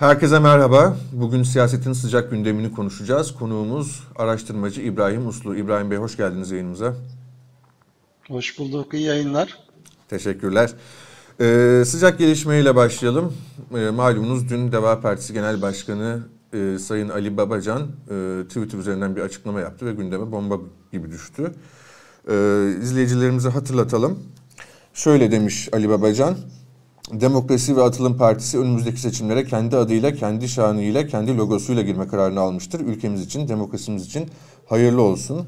Herkese merhaba. Bugün siyasetin sıcak gündemini konuşacağız. Konuğumuz araştırmacı İbrahim Uslu. İbrahim Bey hoş geldiniz yayınımıza. Hoş bulduk. İyi yayınlar. Teşekkürler. Ee, sıcak gelişmeyle başlayalım. Ee, malumunuz dün Deva Partisi Genel Başkanı e, Sayın Ali Babacan e, Twitter üzerinden bir açıklama yaptı ve gündeme bomba gibi düştü. Ee, izleyicilerimize hatırlatalım. Şöyle demiş Ali Babacan. Demokrasi ve Atılım Partisi önümüzdeki seçimlere kendi adıyla, kendi şanıyla, kendi logosuyla girme kararını almıştır. Ülkemiz için, demokrasimiz için hayırlı olsun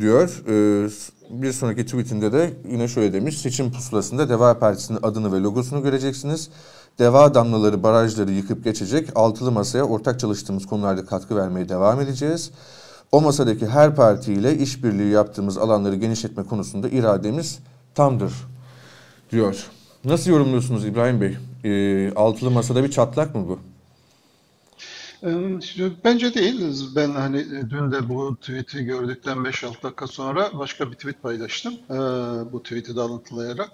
diyor. Ee, bir sonraki tweetinde de yine şöyle demiş. Seçim pusulasında Deva Partisi'nin adını ve logosunu göreceksiniz. Deva damlaları, barajları yıkıp geçecek. Altılı masaya ortak çalıştığımız konularda katkı vermeye devam edeceğiz. O masadaki her partiyle işbirliği yaptığımız alanları genişletme konusunda irademiz tamdır diyor. Nasıl yorumluyorsunuz İbrahim Bey? E, altılı masada bir çatlak mı bu? Bence değil. Ben hani dün de bu tweet'i gördükten 5-6 dakika sonra başka bir tweet paylaştım. Bu tweet'i de alıntılayarak.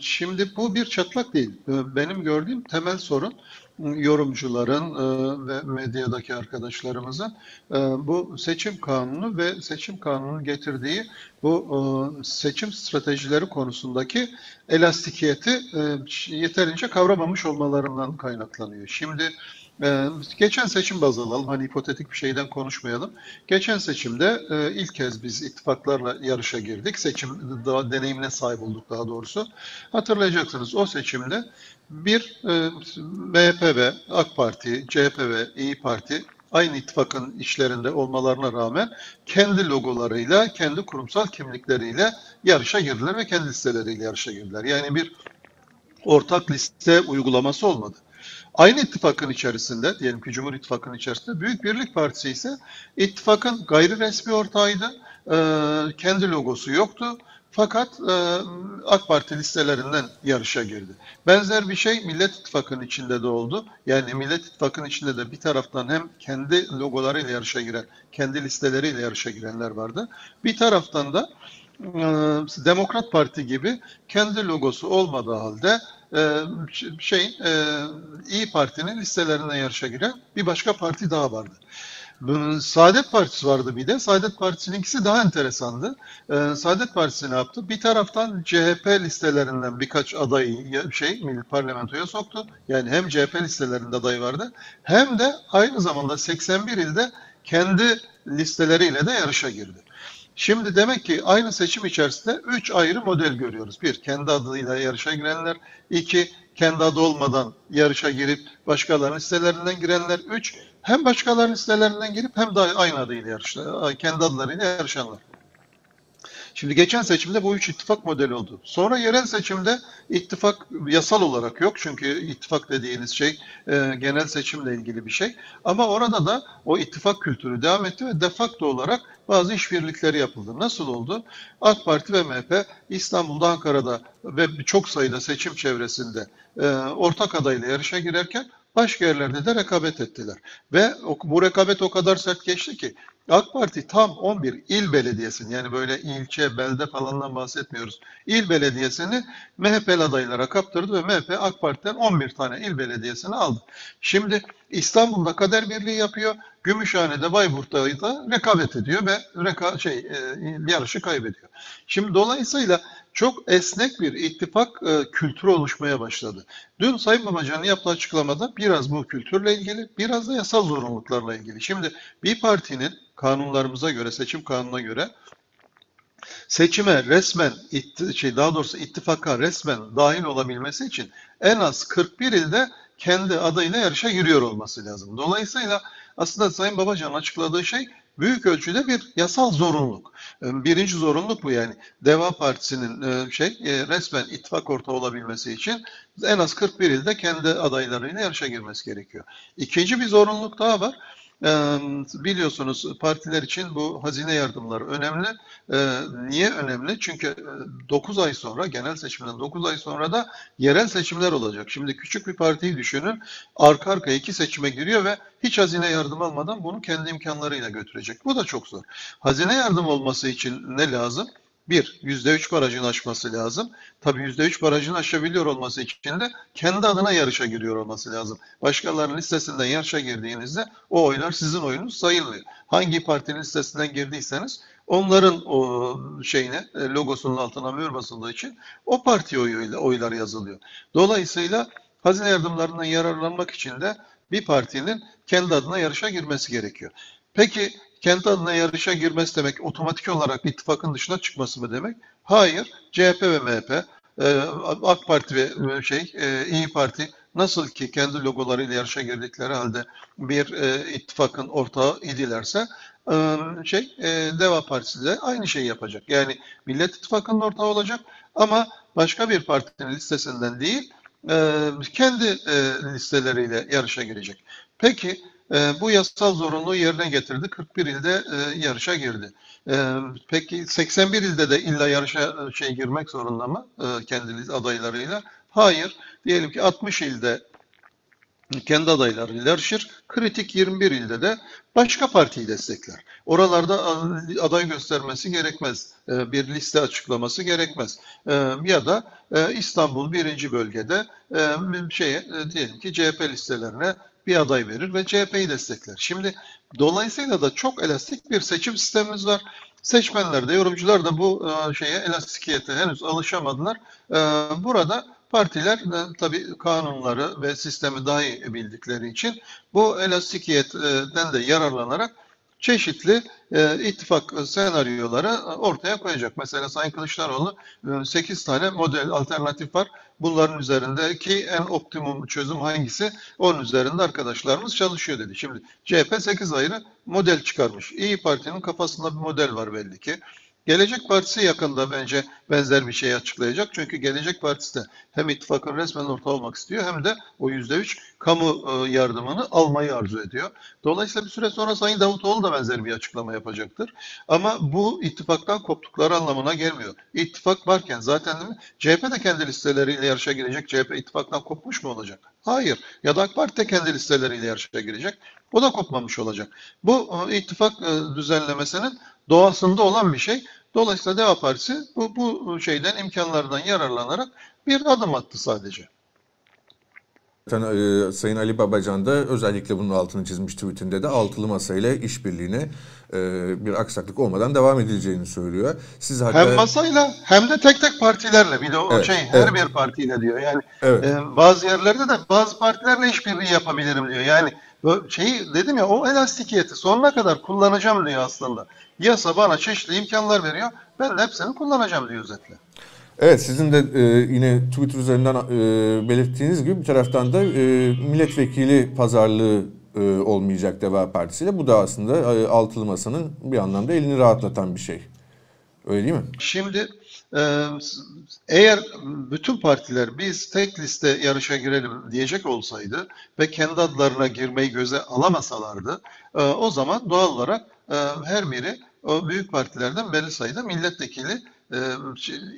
Şimdi bu bir çatlak değil. Benim gördüğüm temel sorun yorumcuların ve medyadaki arkadaşlarımızın bu seçim kanunu ve seçim kanunun getirdiği bu seçim stratejileri konusundaki elastikiyeti yeterince kavramamış olmalarından kaynaklanıyor. Şimdi ee, geçen seçim baz alalım. Hani hipotetik bir şeyden konuşmayalım. Geçen seçimde e, ilk kez biz ittifaklarla yarışa girdik. Seçim daha deneyimine sahip olduk daha doğrusu. Hatırlayacaksınız o seçimde bir e, MHP ve AK Parti, CHP ve İyi Parti aynı ittifakın işlerinde olmalarına rağmen kendi logolarıyla, kendi kurumsal kimlikleriyle yarışa girdiler ve kendi listeleriyle yarışa girdiler. Yani bir ortak liste uygulaması olmadı. Aynı ittifakın içerisinde, diyelim ki Cumhur İttifakı'nın içerisinde Büyük Birlik Partisi ise ittifakın gayri resmi ortağıydı. E, kendi logosu yoktu. Fakat e, AK Parti listelerinden yarışa girdi. Benzer bir şey Millet İttifakı'nın içinde de oldu. Yani Millet İttifakı'nın içinde de bir taraftan hem kendi logolarıyla yarışa giren, kendi listeleriyle yarışa girenler vardı. Bir taraftan da e, Demokrat Parti gibi kendi logosu olmadığı halde şey e, İyi Parti'nin listelerine yarışa giren bir başka parti daha vardı. Saadet Partisi vardı bir de. Saadet Partisi'nin ikisi daha enteresandı. Ee, Saadet Partisi ne yaptı? Bir taraftan CHP listelerinden birkaç adayı şey Milli Parlamentoya soktu. Yani hem CHP listelerinde aday vardı hem de aynı zamanda 81 ilde kendi listeleriyle de yarışa girdi. Şimdi demek ki aynı seçim içerisinde üç ayrı model görüyoruz. Bir, kendi adıyla yarışa girenler. iki kendi adı olmadan yarışa girip başkalarının listelerinden girenler. Üç, hem başkalarının listelerinden girip hem de aynı adıyla yarışlar, kendi adlarıyla yarışanlar. Şimdi geçen seçimde bu üç ittifak modeli oldu. Sonra yerel seçimde ittifak yasal olarak yok. Çünkü ittifak dediğiniz şey e, genel seçimle ilgili bir şey. Ama orada da o ittifak kültürü devam etti ve defakto olarak bazı işbirlikleri yapıldı. Nasıl oldu? AK Parti ve MHP İstanbul'da, Ankara'da ve çok sayıda seçim çevresinde e, ortak adayla yarışa girerken başka yerlerde de rekabet ettiler. Ve bu rekabet o kadar sert geçti ki AK Parti tam 11 il belediyesini yani böyle ilçe, belde falandan bahsetmiyoruz. İl belediyesini MHP adaylara kaptırdı ve MHP AK Parti'den 11 tane il belediyesini aldı. Şimdi İstanbul'da kader birliği yapıyor. Gümüşhane'de Bayburt'ta da rekabet ediyor ve reka şey e, yarışı kaybediyor. Şimdi dolayısıyla çok esnek bir ittifak e, kültürü oluşmaya başladı. Dün Sayın Babacan'ın yaptığı açıklamada biraz bu kültürle ilgili, biraz da yasal zorunluluklarla ilgili. Şimdi bir partinin kanunlarımıza göre, seçim kanununa göre seçime resmen şey daha doğrusu ittifaka resmen dahil olabilmesi için en az 41 ilde kendi adayla yarışa giriyor olması lazım. Dolayısıyla aslında Sayın Babacan açıkladığı şey büyük ölçüde bir yasal zorunluluk. Ee, birinci zorunluluk bu yani. Deva Partisi'nin e, şey e, resmen ittifak ortağı olabilmesi için en az 41 ilde kendi adaylarıyla yarışa girmesi gerekiyor. İkinci bir zorunluluk daha var biliyorsunuz partiler için bu hazine yardımları önemli. Niye önemli? Çünkü 9 ay sonra, genel seçimden 9 ay sonra da yerel seçimler olacak. Şimdi küçük bir partiyi düşünün, arka arka iki seçime giriyor ve hiç hazine yardım almadan bunu kendi imkanlarıyla götürecek. Bu da çok zor. Hazine yardım olması için ne lazım? Bir, %3 barajını aşması lazım. Tabii %3 barajını aşabiliyor olması için de kendi adına yarışa giriyor olması lazım. Başkalarının listesinden yarışa girdiğinizde o oylar sizin oyunuz sayılmıyor. Hangi partinin listesinden girdiyseniz onların o şeyine e, logosunun altına mühür basıldığı için o parti oyuyla oylar yazılıyor. Dolayısıyla hazine yardımlarından yararlanmak için de bir partinin kendi adına yarışa girmesi gerekiyor. Peki kendi adına yarışa girmesi demek otomatik olarak ittifakın dışına çıkması mı demek? Hayır. CHP ve MHP, e, AK Parti ve şey e, İyi Parti nasıl ki kendi logolarıyla yarışa girdikleri halde bir e, ittifakın ortağı idilerse e, şey e, Deva Partisi de aynı şeyi yapacak. Yani Millet İttifakı'nın ortağı olacak ama başka bir partinin listesinden değil e, kendi e, listeleriyle yarışa girecek. Peki e, bu yasal zorunluluğu yerine getirdi. 41 ilde e, yarışa girdi. E, peki 81 ilde de illa yarışa e, şey girmek zorunda mı e, kendi adaylarıyla? Hayır. Diyelim ki 60 ilde kendi adaylarıyla yarışır. Kritik 21 ilde de başka partiyi destekler. Oralarda aday göstermesi gerekmez. E, bir liste açıklaması gerekmez. E, ya da İstanbul birinci bölgede şeye diyelim ki CHP listelerine bir aday verir ve CHP'yi destekler. Şimdi dolayısıyla da çok elastik bir seçim sistemimiz var. Seçmenler de yorumcular da bu şeye elastikiyete henüz alışamadılar. Burada partiler tabii kanunları ve sistemi daha iyi bildikleri için bu elastikiyetten de yararlanarak çeşitli e, ittifak senaryoları ortaya koyacak. Mesela Sayın Kılıçdaroğlu e, 8 tane model alternatif var. Bunların üzerindeki en optimum çözüm hangisi? Onun üzerinde arkadaşlarımız çalışıyor dedi. Şimdi CHP 8 ayrı model çıkarmış. İyi Parti'nin kafasında bir model var belli ki. Gelecek Partisi yakında bence benzer bir şey açıklayacak. Çünkü Gelecek Partisi de hem ittifakın resmen ortağı olmak istiyor hem de o yüzde üç kamu e, yardımını almayı arzu ediyor. Dolayısıyla bir süre sonra Sayın Davutoğlu da benzer bir açıklama yapacaktır. Ama bu ittifaktan koptukları anlamına gelmiyor. İttifak varken zaten? CHP de kendi listeleriyle yarışa girecek. CHP ittifaktan kopmuş mu olacak? Hayır. Ya da AK Parti de kendi listeleriyle yarışa girecek. O da kopmamış olacak. Bu e, ittifak e, düzenlemesinin doğasında olan bir şey. Dolayısıyla Deva Partisi bu, bu şeyden imkanlardan yararlanarak bir adım attı sadece. Zaten e, Sayın Ali Babacan da özellikle bunun altını çizmiş tweetinde de altılı masayla işbirliğine e, bir aksaklık olmadan devam edileceğini söylüyor. Siz hatta... Hem masayla hem de tek tek partilerle bir de o evet, şey her evet. bir partiyle diyor. Yani evet. e, bazı yerlerde de bazı partilerle işbirliği yapabilirim diyor. Yani şeyi dedim ya o elastikiyeti sonuna kadar kullanacağım diyor aslında. Yasa bana çeşitli imkanlar veriyor. Ben de hepsini kullanacağım diyor özetle. Evet sizin de e, yine Twitter üzerinden e, belirttiğiniz gibi bir taraftan da e, milletvekili pazarlığı e, olmayacak Deva Partisi ile. Bu da aslında e, altılı masanın bir anlamda elini rahatlatan bir şey. Öyle değil mi? Şimdi e, eğer bütün partiler biz tek liste yarışa girelim diyecek olsaydı ve kendi adlarına girmeyi göze alamasalardı e, o zaman doğal olarak e, her biri o büyük partilerden belli sayıda milletvekili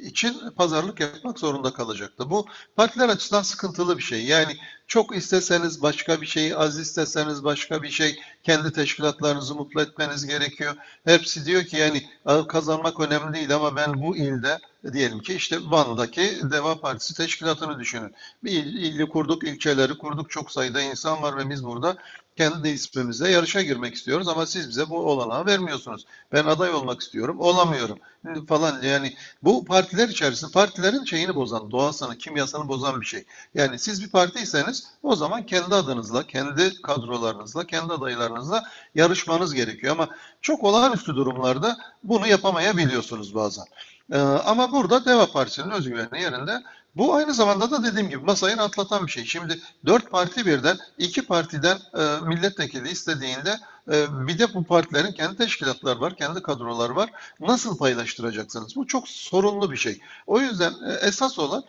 için pazarlık yapmak zorunda kalacaktı. Bu partiler açısından sıkıntılı bir şey. Yani çok isteseniz başka bir şeyi, az isteseniz başka bir şey, kendi teşkilatlarınızı mutlu etmeniz gerekiyor. Hepsi diyor ki yani kazanmak önemli değil ama ben bu ilde diyelim ki işte Van'daki Deva Partisi teşkilatını düşünün. Bir il, ili kurduk, ilçeleri kurduk, çok sayıda insan var ve biz burada kendi ismimize yarışa girmek istiyoruz ama siz bize bu olanağı vermiyorsunuz. Ben aday olmak istiyorum, olamıyorum falan. Yani bu partiler içerisinde partilerin şeyini bozan, doğasını, kimyasını bozan bir şey. Yani siz bir partiyseniz o zaman kendi adınızla, kendi kadrolarınızla, kendi adaylarınızla yarışmanız gerekiyor. Ama çok olağanüstü durumlarda bunu yapamayabiliyorsunuz bazen. Ee, ama burada Deva Partisi'nin özgüveni yerinde. Bu aynı zamanda da dediğim gibi masayı atlatan bir şey. Şimdi dört parti birden iki partiden e, milletvekili istediğinde e, bir de bu partilerin kendi teşkilatları var, kendi kadroları var. Nasıl paylaştıracaksınız? Bu çok sorunlu bir şey. O yüzden e, esas olan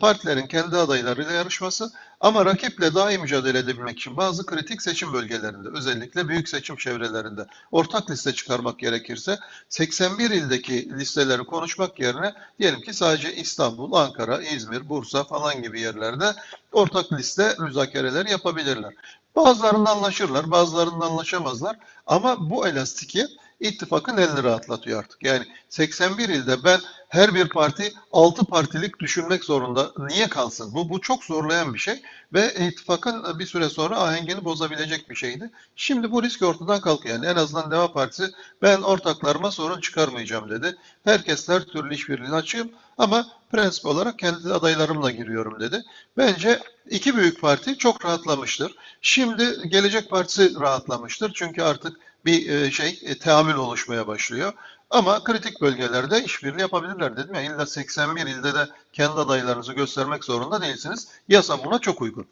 partilerin kendi adaylarıyla yarışması ama rakiple daha iyi mücadele edebilmek için bazı kritik seçim bölgelerinde özellikle büyük seçim çevrelerinde ortak liste çıkarmak gerekirse 81 ildeki listeleri konuşmak yerine diyelim ki sadece İstanbul, Ankara, İzmir, Bursa falan gibi yerlerde ortak liste müzakereleri yapabilirler. Bazılarında anlaşırlar, bazılarında anlaşamazlar ama bu elastikiyet ittifakın elini rahatlatıyor artık. Yani 81 ilde ben her bir parti 6 partilik düşünmek zorunda. Niye kalsın? Bu, bu çok zorlayan bir şey ve ittifakın bir süre sonra ahengini bozabilecek bir şeydi. Şimdi bu risk ortadan kalkıyor. Yani en azından Deva Partisi ben ortaklarıma sorun çıkarmayacağım dedi. Herkes her türlü işbirliğini açığım ama prensip olarak kendi adaylarımla giriyorum dedi. Bence iki büyük parti çok rahatlamıştır. Şimdi Gelecek Partisi rahatlamıştır. Çünkü artık bir e, şey e, teamül oluşmaya başlıyor. Ama kritik bölgelerde işbirliği yapabilirler dedim ya. İlla 81 ilde de kendi adaylarınızı göstermek zorunda değilsiniz. Yasa buna çok uygun.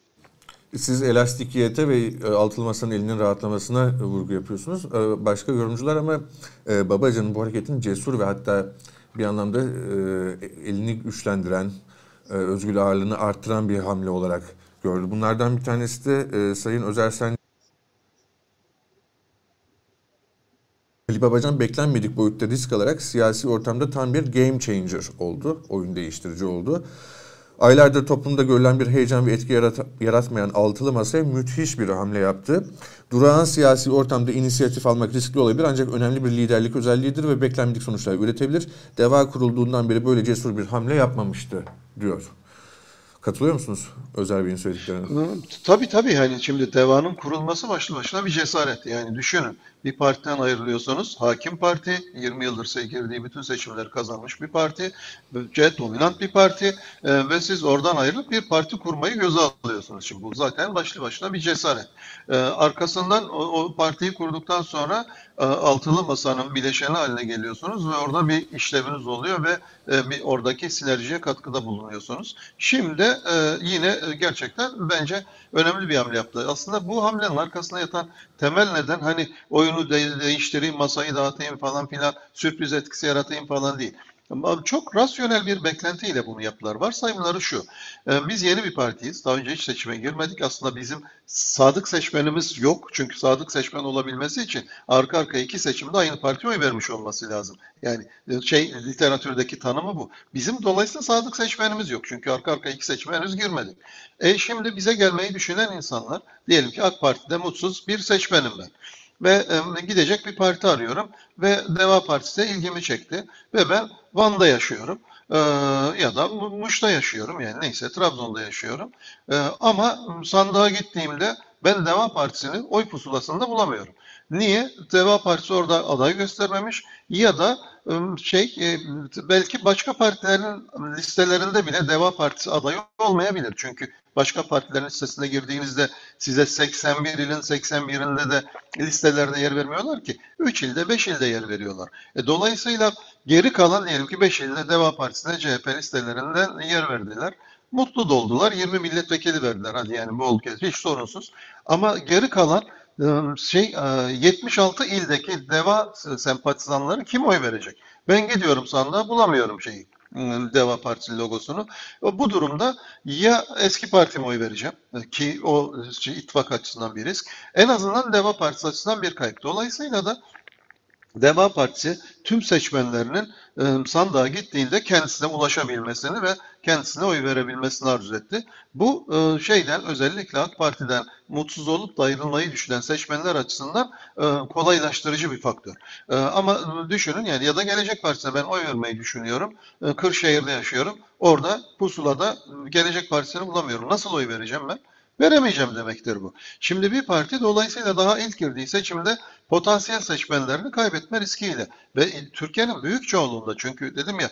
Siz elastikiyete ve e, altılı masanın elinin rahatlamasına vurgu yapıyorsunuz. Başka yorumcular ama Babacan'ın bu hareketin cesur ve hatta bir anlamda elini güçlendiren, özgür ağırlığını arttıran bir hamle olarak gördü. Bunlardan bir tanesi de Sayın Özersen Ali Babacan beklenmedik boyutta risk alarak siyasi ortamda tam bir game changer oldu. Oyun değiştirici oldu. Aylardır toplumda görülen bir heyecan ve etki yarat yaratmayan altılı masaya müthiş bir hamle yaptı. Durağan siyasi ortamda inisiyatif almak riskli olabilir ancak önemli bir liderlik özelliğidir ve beklenmedik sonuçlar üretebilir. Deva kurulduğundan beri böyle cesur bir hamle yapmamıştı diyor. Katılıyor musunuz Özer Bey'in söylediklerine? Tabii tabii yani şimdi devanın kurulması başlı başına bir cesaret. Yani düşünün bir partiden ayrılıyorsanız hakim parti 20 yıldır girdiği bütün seçimleri kazanmış bir parti C dominant bir parti e, ve siz oradan ayrılıp bir parti kurmayı göze alıyorsunuz. Şimdi bu zaten başlı başına bir cesaret. E, arkasından o, o partiyi kurduktan sonra e, altılı masanın bileşeni haline geliyorsunuz ve orada bir işleviniz oluyor ve e, bir oradaki sinerjiye katkıda bulunuyorsunuz. Şimdi e, yine gerçekten bence önemli bir hamle yaptı. Aslında bu hamlenin arkasında yatan temel neden hani oyunu de değiştireyim, masayı dağıtayım falan filan, sürpriz etkisi yaratayım falan değil. Çok rasyonel bir beklentiyle bunu yaptılar. Varsayımları şu. Ee, biz yeni bir partiyiz. Daha önce hiç seçime girmedik. Aslında bizim sadık seçmenimiz yok. Çünkü sadık seçmen olabilmesi için arka arkaya iki seçimde aynı partiye oy vermiş olması lazım. Yani e, şey literatürdeki tanımı bu. Bizim dolayısıyla sadık seçmenimiz yok. Çünkü arka arkaya iki seçime henüz girmedik. E şimdi bize gelmeyi düşünen insanlar diyelim ki AK Parti'de mutsuz bir seçmenim ben ve e, gidecek bir parti arıyorum. Ve Deva Partisi de ilgimi çekti. Ve ben Van'da yaşıyorum. E, ya da Muş'ta yaşıyorum. Yani neyse Trabzon'da yaşıyorum. E, ama sandığa gittiğimde ben Deva Partisi'nin oy pusulasında bulamıyorum. Niye? Deva Partisi orada aday göstermemiş ya da şey belki başka partilerin listelerinde bile Deva Partisi adayı olmayabilir. Çünkü başka partilerin listesine girdiğinizde size 81 ilin 81'inde de listelerde yer vermiyorlar ki. 3 ilde 5 ilde yer veriyorlar. E, dolayısıyla geri kalan diyelim ki 5 ilde Deva Partisi'ne CHP listelerinde yer verdiler. Mutlu doldular. 20 milletvekili verdiler. Hadi yani bol kez hiç sorunsuz. Ama geri kalan şey 76 ildeki DEVA sempatizanları kim oy verecek? Ben gidiyorum sandığa bulamıyorum şeyi. Deva Partisi logosunu. Bu durumda ya eski partime oy vereceğim ki o şey, ittifak açısından bir risk. En azından Deva Partisi açısından bir kayıp. Dolayısıyla da Deva Partisi tüm seçmenlerinin e, sandığa gittiğinde kendisine ulaşabilmesini ve kendisine oy verebilmesini arzu etti. Bu e, şeyden özellikle AK Parti'den mutsuz olup da ayrılmayı düşünen seçmenler açısından e, kolaylaştırıcı bir faktör. Ama düşünün yani ya da Gelecek Partisi'ne ben oy vermeyi düşünüyorum. Kırşehir'de yaşıyorum. Orada pusulada Gelecek Partisi'ni bulamıyorum. Nasıl oy vereceğim ben? Veremeyeceğim demektir bu. Şimdi bir parti dolayısıyla daha ilk girdiği seçimde potansiyel seçmenlerini kaybetme riskiyle ve Türkiye'nin büyük çoğunluğunda çünkü dedim ya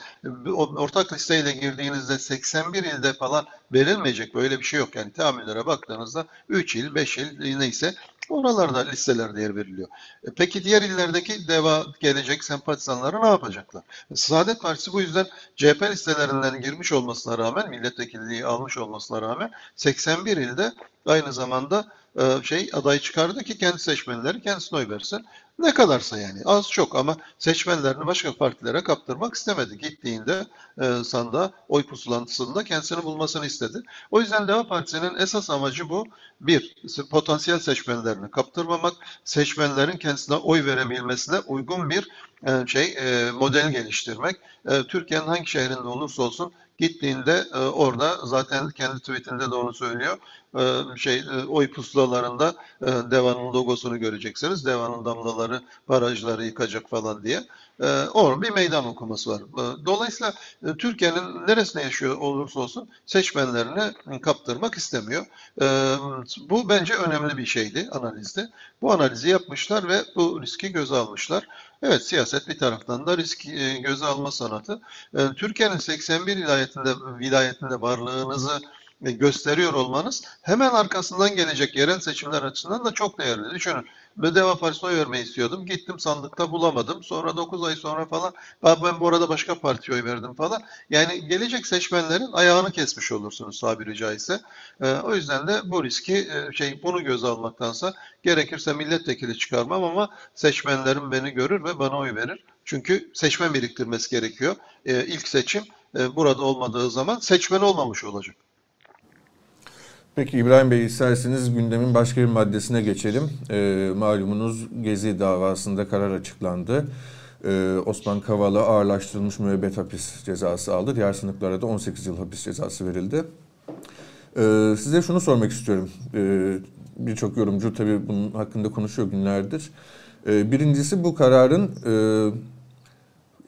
ortak listeyle girdiğinizde 81 ilde falan verilmeyecek böyle bir şey yok. Yani tahammüllere baktığınızda 3 il, 5 il neyse Oralarda listelerde yer veriliyor. E peki diğer illerdeki DEVA gelecek sempatizanları ne yapacaklar? Saadet Partisi bu yüzden CHP listelerinden girmiş olmasına rağmen, milletvekilliği almış olmasına rağmen 81 ilde aynı zamanda e, şey aday çıkardı ki kendi seçmenleri kendisine oy versin. Ne kadarsa yani az çok ama seçmenlerini başka partilere kaptırmak istemedi. Gittiğinde e, sandığa oy pusulantısında kendisini bulmasını istedi. O yüzden Deva Partisi'nin esas amacı bu. Bir, potansiyel seçmenlerini kaptırmamak, seçmenlerin kendisine oy verebilmesine uygun bir e, şey e, model geliştirmek. E, Türkiye'nin hangi şehrinde olursa olsun gittiğinde e, orada zaten kendi tweetinde de onu söylüyor. E, şey e, oy pusulalarında e, Deva'nın logosunu göreceksiniz. Deva'nın damlaları barajları yıkacak falan diye. E, orada bir meydan okuması var. E, dolayısıyla e, Türkiye'nin neresine yaşıyor olursa olsun seçmenlerini kaptırmak istemiyor. Bu bence önemli bir şeydi analizde. Bu analizi yapmışlar ve bu riski göze almışlar. Evet siyaset bir taraftan da risk göze alma sanatı. Türkiye'nin 81 vilayetinde vilayetinde varlığınızı gösteriyor olmanız hemen arkasından gelecek yerel seçimler açısından da çok değerli. Düşünün. Deva Partisi'ne oy vermeyi istiyordum. Gittim sandıkta bulamadım. Sonra 9 ay sonra falan ben bu arada başka partiye oy verdim falan. Yani gelecek seçmenlerin ayağını kesmiş olursunuz tabiri caizse. E, o yüzden de bu riski e, şey bunu göz almaktansa gerekirse milletvekili çıkarmam ama seçmenlerim beni görür ve bana oy verir. Çünkü seçmen biriktirmesi gerekiyor. E, ilk seçim e, burada olmadığı zaman seçmen olmamış olacak. Peki İbrahim Bey isterseniz gündemin başka bir maddesine geçelim. E, malumunuz Gezi davasında karar açıklandı. E, Osman Kavala ağırlaştırılmış müebbet hapis cezası aldı. Diğer sanıklara da 18 yıl hapis cezası verildi. E, size şunu sormak istiyorum. E, Birçok yorumcu tabii bunun hakkında konuşuyor günlerdir. E, birincisi bu kararın e,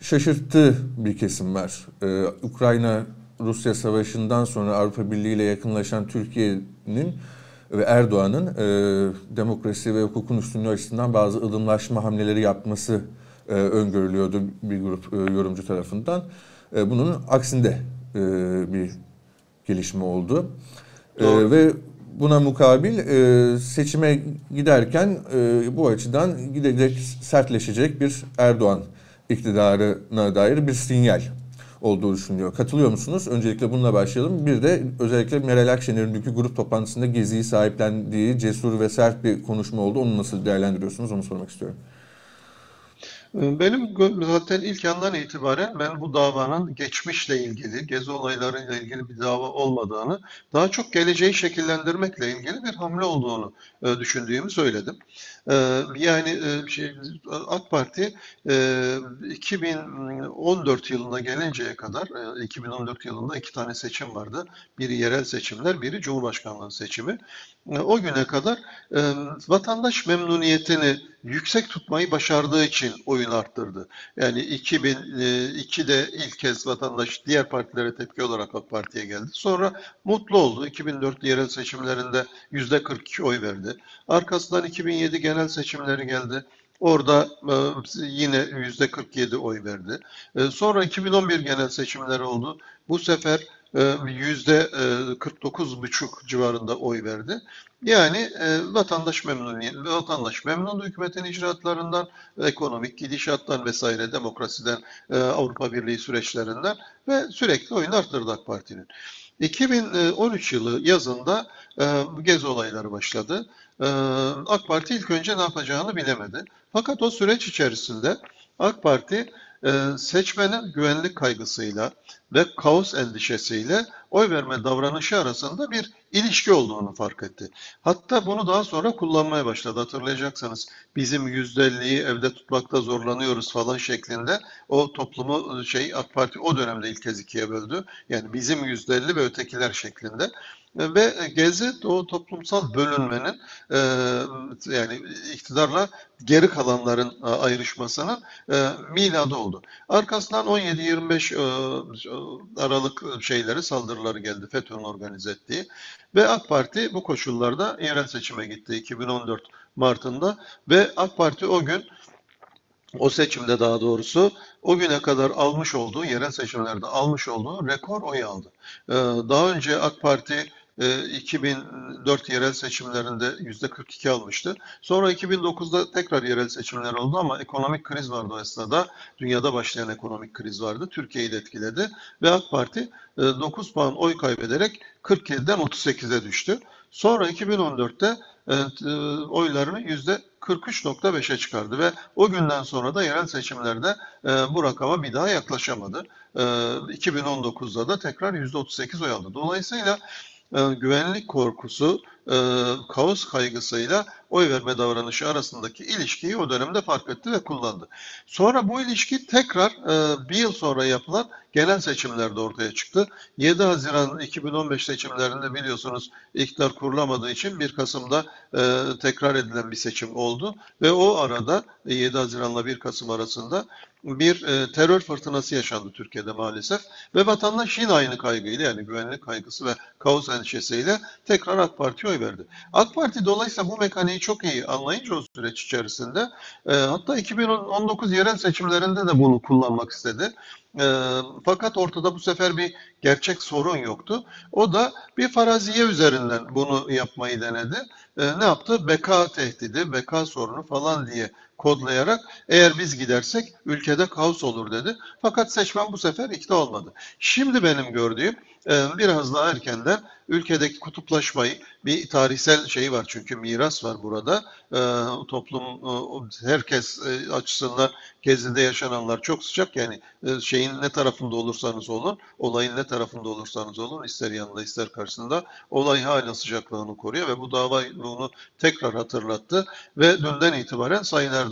şaşırttığı bir kesim var. E, Ukrayna Rusya Savaşı'ndan sonra Avrupa Birliği ile yakınlaşan Türkiye'nin ve Erdoğan'ın e, demokrasi ve hukukun üstünlüğü açısından bazı ılımlaşma hamleleri yapması e, öngörülüyordu bir grup e, yorumcu tarafından. E, bunun aksinde e, bir gelişme oldu. E, ve buna mukabil e, seçime giderken e, bu açıdan giderek sertleşecek bir Erdoğan iktidarına dair bir sinyal olduğu düşünülüyor. Katılıyor musunuz? Öncelikle bununla başlayalım. Bir de özellikle Meral Akşener'in dünkü grup toplantısında Gezi'yi sahiplendiği cesur ve sert bir konuşma oldu. Onu nasıl değerlendiriyorsunuz? Onu sormak istiyorum. Benim zaten ilk yandan itibaren ben bu davanın geçmişle ilgili, gezi olaylarıyla ilgili bir dava olmadığını, daha çok geleceği şekillendirmekle ilgili bir hamle olduğunu e, düşündüğümü söyledim. E, yani e, şey, AK Parti 2014 yılına gelinceye kadar, 2014 yılında iki tane seçim vardı. Biri yerel seçimler, biri Cumhurbaşkanlığı seçimi. O güne kadar vatandaş memnuniyetini yüksek tutmayı başardığı için oyun arttırdı. Yani 2002'de ilk kez vatandaş diğer partilere tepki olarak AK Parti'ye geldi. Sonra mutlu oldu. 2004 yerel seçimlerinde %42 oy verdi. Arkasından 2007 genel seçimleri geldi. Orada e, yine yüzde 47 oy verdi. E, sonra 2011 genel seçimleri oldu. Bu sefer e, yüzde 49,5 civarında oy verdi. Yani e, vatandaş memnun, vatandaş memnun hükümetin icraatlarından, ekonomik gidişattan vesaire, demokrasiden, e, Avrupa Birliği süreçlerinden ve sürekli oyun arttırdı AK Parti'nin. 2013 yılı yazında e, gezi olayları başladı. E, AK Parti ilk önce ne yapacağını bilemedi. Fakat o süreç içerisinde AK Parti e, seçmenin güvenlik kaygısıyla ve kaos endişesiyle oy verme davranışı arasında bir ilişki olduğunu fark etti. Hatta bunu daha sonra kullanmaya başladı. Hatırlayacaksanız bizim %50'yi evde tutmakta zorlanıyoruz falan şeklinde o toplumu şey AK Parti o dönemde ilk kez ikiye böldü. Yani bizim %50 ve ötekiler şeklinde ve Gezi o toplumsal bölünmenin e, yani iktidarla geri kalanların e, ayrışmasının e, miladı oldu. Arkasından 17-25 Aralık şeyleri saldırıları geldi FETÖ'nün organize ettiği ve AK Parti bu koşullarda yerel seçime gitti 2014 Mart'ında ve AK Parti o gün o seçimde daha doğrusu o güne kadar almış olduğu yerel seçimlerde almış olduğu rekor oy aldı. Daha önce AK Parti 2004 ee, yerel seçimlerinde %42 almıştı. Sonra 2009'da tekrar yerel seçimler oldu ama ekonomik kriz vardı o esnada. Dünyada başlayan ekonomik kriz vardı. Türkiye'yi de etkiledi. Ve AK Parti 9 e, puan oy kaybederek 47'den 38'e düştü. Sonra 2014'te e, e, oylarını yüzde 43.5'e çıkardı ve o günden sonra da yerel seçimlerde bu rakama bir daha yaklaşamadı. 2019'da da tekrar yüzde 38 oy aldı. Dolayısıyla e, güvenlik korkusu, e, kaos kaygısıyla oy verme davranışı arasındaki ilişkiyi o dönemde fark etti ve kullandı. Sonra bu ilişki tekrar e, bir yıl sonra yapılan genel seçimlerde ortaya çıktı. 7 Haziran 2015 seçimlerinde biliyorsunuz iktidar kurulamadığı için 1 Kasım'da e, tekrar edilen bir seçim oldu ve o arada 7 Haziran'la 1 Kasım arasında bir e, terör fırtınası yaşandı Türkiye'de maalesef ve vatandaş yine aynı kaygıyla yani güvenlik kaygısı ve kaos endişesiyle tekrar AK Parti'ye oy verdi. AK Parti dolayısıyla bu mekaniği çok iyi anlayınca o süreç içerisinde e, hatta 2019 yerel seçimlerinde de bunu kullanmak istedi. E, fakat ortada bu sefer bir gerçek sorun yoktu. O da bir faraziye üzerinden bunu yapmayı denedi. E, ne yaptı? Beka tehdidi, beka sorunu falan diye kodlayarak eğer biz gidersek ülkede kaos olur dedi. Fakat seçmen bu sefer ikna olmadı. Şimdi benim gördüğüm e, biraz daha erkenden ülkedeki kutuplaşmayı bir tarihsel şey var çünkü miras var burada. E, toplum e, herkes açısından gezide yaşananlar çok sıcak yani şeyin ne tarafında olursanız olun, olayın ne tarafında olursanız olun ister yanında ister karşısında olay hala sıcaklığını koruyor ve bu dava bunu tekrar hatırlattı ve dünden itibaren Sayın Erdoğan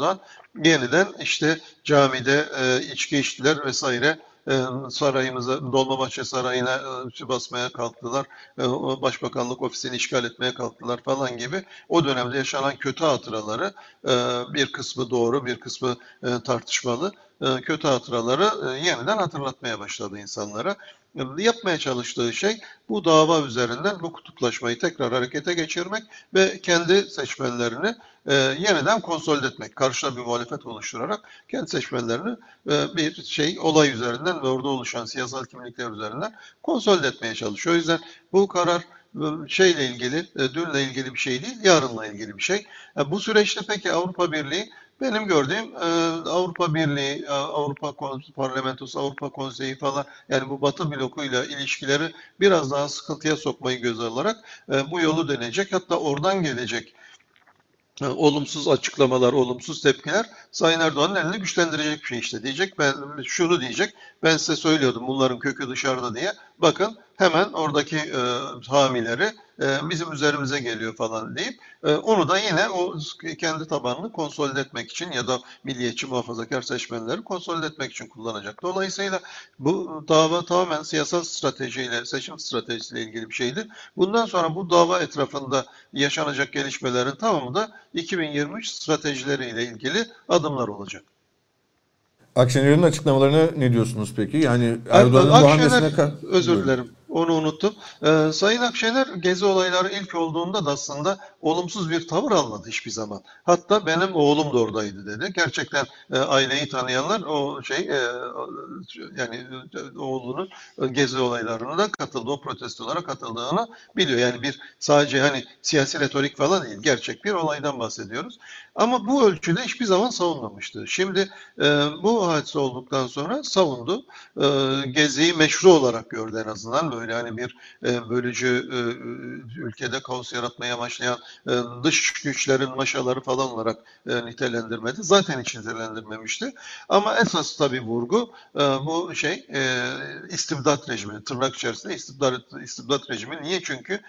yeniden işte camide içki içtiler vesaire. E, sarayımıza, Dolmabahçe Sarayı'na e, basmaya kalktılar. E, Başbakanlık ofisini işgal etmeye kalktılar falan gibi. O dönemde yaşanan kötü hatıraları bir kısmı doğru, bir kısmı tartışmalı kötü hatıraları yeniden hatırlatmaya başladı insanlara. Yapmaya çalıştığı şey bu dava üzerinden bu kutuplaşmayı tekrar harekete geçirmek ve kendi seçmenlerini e, yeniden konsolide etmek. Karşıda bir muhalefet oluşturarak kendi seçmenlerini e, bir şey olay üzerinden ve orada oluşan siyasal kimlikler üzerinden konsolide etmeye çalışıyor. O yüzden bu karar e, şeyle ilgili, e, dünle ilgili bir şey değil, yarınla ilgili bir şey. E, bu süreçte peki Avrupa Birliği benim gördüğüm e, Avrupa Birliği, e, Avrupa Parlamentosu, Avrupa Konseyi falan yani bu Batı blokuyla ilişkileri biraz daha sıkıntıya sokmayı göze alarak e, bu yolu deneyecek. Hatta oradan gelecek olumsuz açıklamalar, olumsuz tepkiler Sayın Erdoğan'ın elini güçlendirecek bir şey işte diyecek. Ben şunu diyecek. Ben size söylüyordum bunların kökü dışarıda diye. Bakın hemen oradaki e, hamileri e, bizim üzerimize geliyor falan deyip e, onu da yine o kendi tabanını konsolide etmek için ya da milliyetçi muhafazakar seçmenleri konsolide etmek için kullanacak. Dolayısıyla bu dava tamamen siyasal stratejiyle, seçim stratejisiyle ilgili bir şeydir. Bundan sonra bu dava etrafında yaşanacak gelişmelerin tamamı da 2023 stratejileriyle ilgili adımlar olacak. Akşener'in açıklamalarına ne diyorsunuz peki? Yani Erdoğan'ın bu hamlesine... Özür dilerim. Onu unuttum. Ee, Sayın Akşener gezi olayları ilk olduğunda da aslında olumsuz bir tavır almadı hiçbir zaman. Hatta benim oğlum da oradaydı dedi. Gerçekten e, aileyi tanıyanlar o şey e, yani e, oğlunun gezi olaylarına da katıldı, o protestolara katıldığını biliyor. Yani bir sadece hani siyasi retorik falan değil, gerçek bir olaydan bahsediyoruz. Ama bu ölçüde hiçbir zaman savunmamıştı. Şimdi e, bu hadise olduktan sonra savundu. E, geziyi meşru olarak gördü en azından böyle hani bir e, bölücü e, ülkede kaos yaratmaya başlayan e, dış güçlerin maşaları falan olarak e, nitelendirmedi. Zaten hiç nitelendirmemişti. Ama esas tabii vurgu e, bu şey e, istibdat rejimi, tırnak içerisinde istibdat, istibdat rejimi. Niye? Çünkü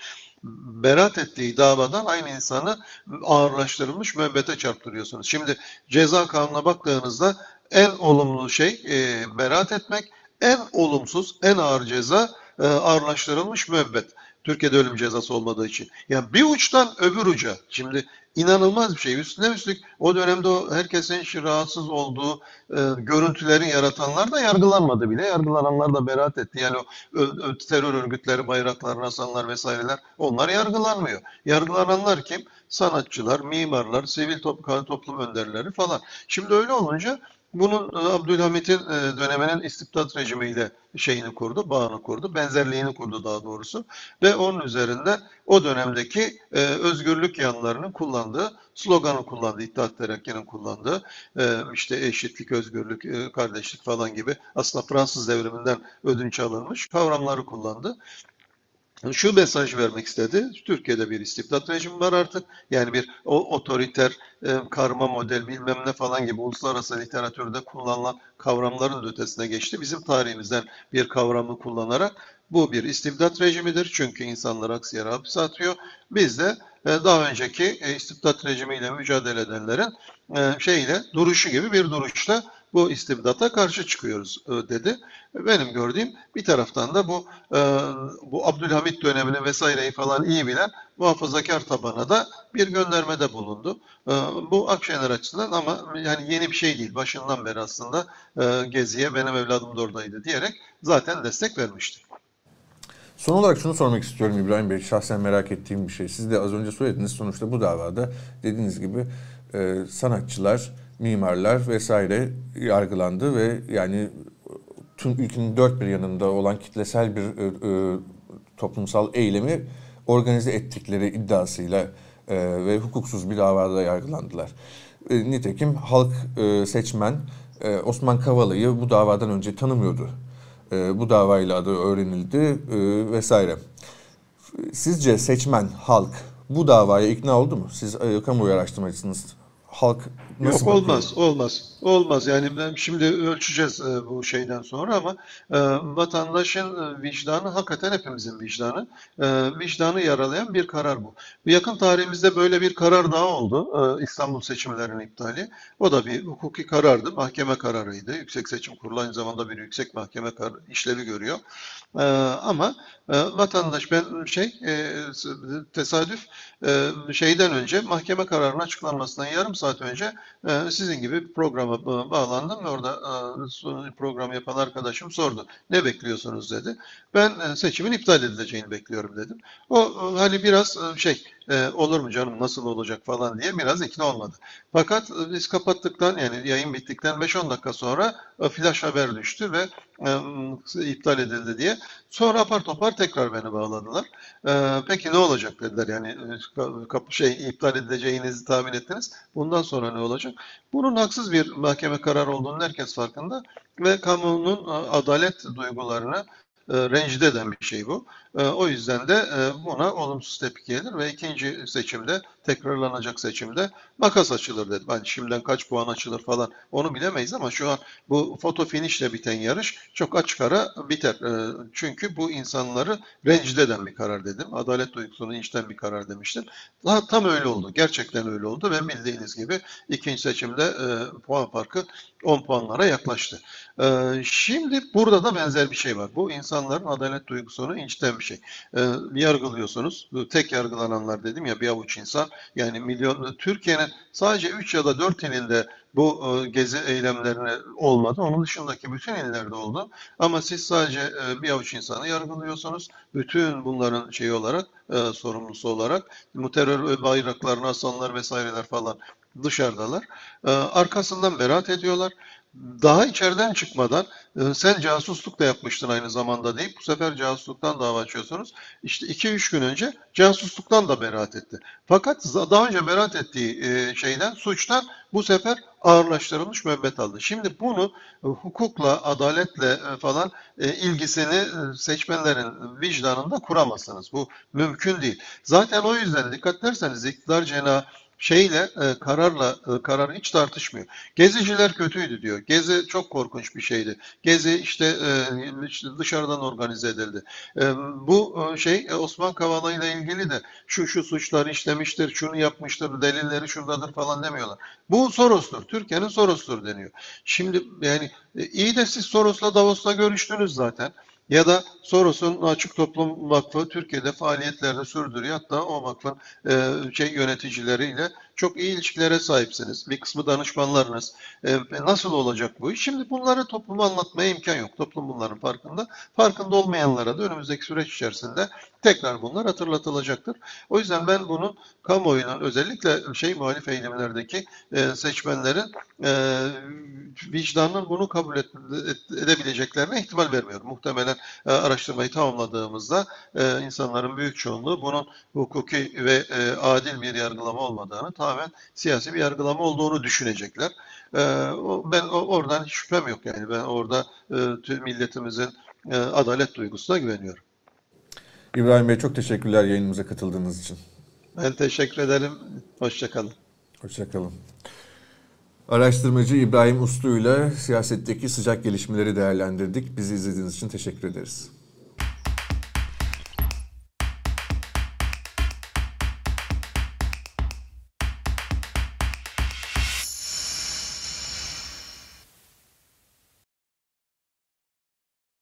beraat ettiği davadan aynı insanı ağırlaştırılmış müebbete çarptırıyorsunuz. Şimdi ceza kanuna baktığınızda en olumlu şey e, beraat etmek, en olumsuz, en ağır ceza e, ağırlaştırılmış müebbet. Türkiye'de ölüm cezası olmadığı için. Yani bir uçtan öbür uca. Şimdi inanılmaz bir şey. Üstüne üstlük o dönemde o herkesin rahatsız olduğu e, görüntüleri yaratanlar da yargılanmadı bile. Yargılananlar da beraat etti. Yani o, o terör örgütleri, bayraklar, rasanlar vesaireler onlar yargılanmıyor. Yargılananlar kim? Sanatçılar, mimarlar, sivil top, toplum önderleri falan. Şimdi öyle olunca bunun e, Abdülhamit'in e, döneminin istibdat rejimiyle şeyini kurdu, bağını kurdu, benzerliğini kurdu daha doğrusu. Ve onun üzerinde o dönemdeki e, özgürlük yanlarının kullandığı, sloganı kullandı, İttihat Terakki'nin kullandığı, işte eşitlik, özgürlük, kardeşlik falan gibi aslında Fransız devriminden ödünç alınmış kavramları kullandı. Şu mesaj vermek istedi. Türkiye'de bir istibdat rejimi var artık. Yani bir o otoriter e, karma model bilmem ne falan gibi uluslararası literatürde kullanılan kavramların ötesine geçti. Bizim tarihimizden bir kavramı kullanarak bu bir istibdat rejimidir. Çünkü insanlar aksi yere hapse atıyor. Biz de e, daha önceki e, istibdat rejimiyle mücadele edenlerin e, şeyle duruşu gibi bir duruşla bu istibdata karşı çıkıyoruz dedi. Benim gördüğüm bir taraftan da bu bu Abdülhamit dönemini vesaireyi falan iyi bilen muhafazakar tabana da bir göndermede bulundu. Bu Akşener açısından ama yani yeni bir şey değil. Başından beri aslında Gezi'ye benim evladım da oradaydı diyerek zaten destek vermişti. Son olarak şunu sormak istiyorum İbrahim Bey. Şahsen merak ettiğim bir şey. Siz de az önce söylediniz. Sonuçta bu davada dediğiniz gibi e, sanatçılar, mimarlar vesaire yargılandı ve yani tüm ülkenin dört bir yanında olan kitlesel bir e, e, toplumsal eylemi organize ettikleri iddiasıyla e, ve hukuksuz bir davada yargılandılar. E, nitekim halk e, seçmen e, Osman Kavala'yı bu davadan önce tanımıyordu e, bu davayla adı öğrenildi e, vesaire. Sizce seçmen, halk bu davaya ikna oldu mu? Siz e, kamuoyu araştırmacısınız. Halk nasıl Yok olmaz, olmaz. Olmaz yani ben şimdi ölçeceğiz e, bu şeyden sonra ama e, vatandaşın e, vicdanı hakikaten hepimizin vicdanı. E, vicdanı yaralayan bir karar bu. Yakın tarihimizde böyle bir karar daha oldu. E, İstanbul seçimlerinin iptali. O da bir hukuki karardı. Mahkeme kararıydı. Yüksek Seçim Kurulu aynı zamanda bir yüksek mahkeme işlevi görüyor. E, ama e, vatandaş ben şey e, tesadüf e, şeyden önce mahkeme kararının açıklanmasından yarım saat önce sizin gibi program programa bağlandım ve orada e, program yapan arkadaşım sordu. Ne bekliyorsunuz dedi. Ben e, seçimin iptal edileceğini bekliyorum dedim. O e, hani biraz şey olur mu canım nasıl olacak falan diye biraz ikna olmadı. Fakat biz kapattıktan yani yayın bittikten 5-10 dakika sonra flash haber düştü ve iptal edildi diye. Sonra apar topar tekrar beni bağladılar. Peki ne olacak dediler yani şey iptal edileceğinizi tahmin ettiniz. Bundan sonra ne olacak? Bunun haksız bir mahkeme kararı olduğunu herkes farkında ve kamunun adalet duygularını e, rencide eden bir şey bu. E, o yüzden de e, buna olumsuz tepki gelir ve ikinci seçimde tekrarlanacak seçimde makas açılır dedi. Yani şimdiden kaç puan açılır falan onu bilemeyiz ama şu an bu foto finişle biten yarış çok açık ara biter. Çünkü bu insanları rencide eden bir karar dedim. Adalet duygusunu içten bir karar demiştim. Daha tam öyle oldu. Gerçekten öyle oldu ve bildiğiniz gibi ikinci seçimde puan farkı 10 puanlara yaklaştı. Şimdi burada da benzer bir şey var. Bu insanların adalet duygusunu içten bir şey. E, yargılıyorsunuz. Tek yargılananlar dedim ya bir avuç insan. Yani milyon Türkiye'nin sadece 3 ya da 4 ilinde bu e, gezi eylemlerine olmadı. Onun dışındaki bütün illerde oldu. Ama siz sadece e, bir avuç insanı yargılıyorsunuz. Bütün bunların şeyi olarak, e, sorumlusu olarak bu terör bayraklarını asanlar vesaireler falan dışarıdalar. Arkasından beraat ediyorlar daha içeriden çıkmadan e, sen casusluk da yapmıştın aynı zamanda deyip bu sefer casusluktan dava açıyorsunuz. İşte 2-3 gün önce casusluktan da beraat etti. Fakat daha önce beraat ettiği e, şeyden, suçtan bu sefer ağırlaştırılmış müebbet aldı. Şimdi bunu e, hukukla, adaletle falan ilgisini seçmenlerin vicdanında kuramazsınız. Bu mümkün değil. Zaten o yüzden dikkat ederseniz iktidar cenahı şeyle e, kararla e, karar hiç tartışmıyor. Geziciler kötüydü diyor. Gezi çok korkunç bir şeydi. Gezi işte, e, işte dışarıdan organize edildi. E, bu e, şey e, Osman Kavala ile ilgili de şu şu suçlar işlemiştir, şunu yapmıştır, delilleri şuradadır falan demiyorlar. Bu Soros'tur. Türkiye'nin Soros'tur deniyor. Şimdi yani e, iyi de siz Soros'la Davos'la görüştünüz zaten ya da Soros'un Açık Toplum Vakfı Türkiye'de faaliyetlerde sürdürüyor. Hatta o vakfın e, şey yöneticileriyle çok iyi ilişkilere sahipsiniz. Bir kısmı danışmanlarınız. E, nasıl olacak bu iş? Şimdi bunları topluma anlatmaya imkan yok. Toplum bunların farkında. Farkında olmayanlara da önümüzdeki süreç içerisinde tekrar bunlar hatırlatılacaktır. O yüzden ben bunun kamuoyuna özellikle şey muhalif eğilimlerdeki e, seçmenlerin e, vicdanının bunu kabul et, edebileceklerine ihtimal vermiyorum. Muhtemelen e, araştırmayı tamamladığımızda e, insanların büyük çoğunluğu bunun hukuki ve e, adil bir yargılama olmadığını, tamamen siyasi bir yargılama olduğunu düşünecekler. E, ben oradan hiç şüphem yok yani. Ben orada e, tüm milletimizin e, adalet duygusuna güveniyorum. İbrahim Bey çok teşekkürler yayınımıza katıldığınız için. Ben teşekkür ederim. Hoşçakalın. Hoşçakalın. Araştırmacı İbrahim Uslu ile siyasetteki sıcak gelişmeleri değerlendirdik. Bizi izlediğiniz için teşekkür ederiz.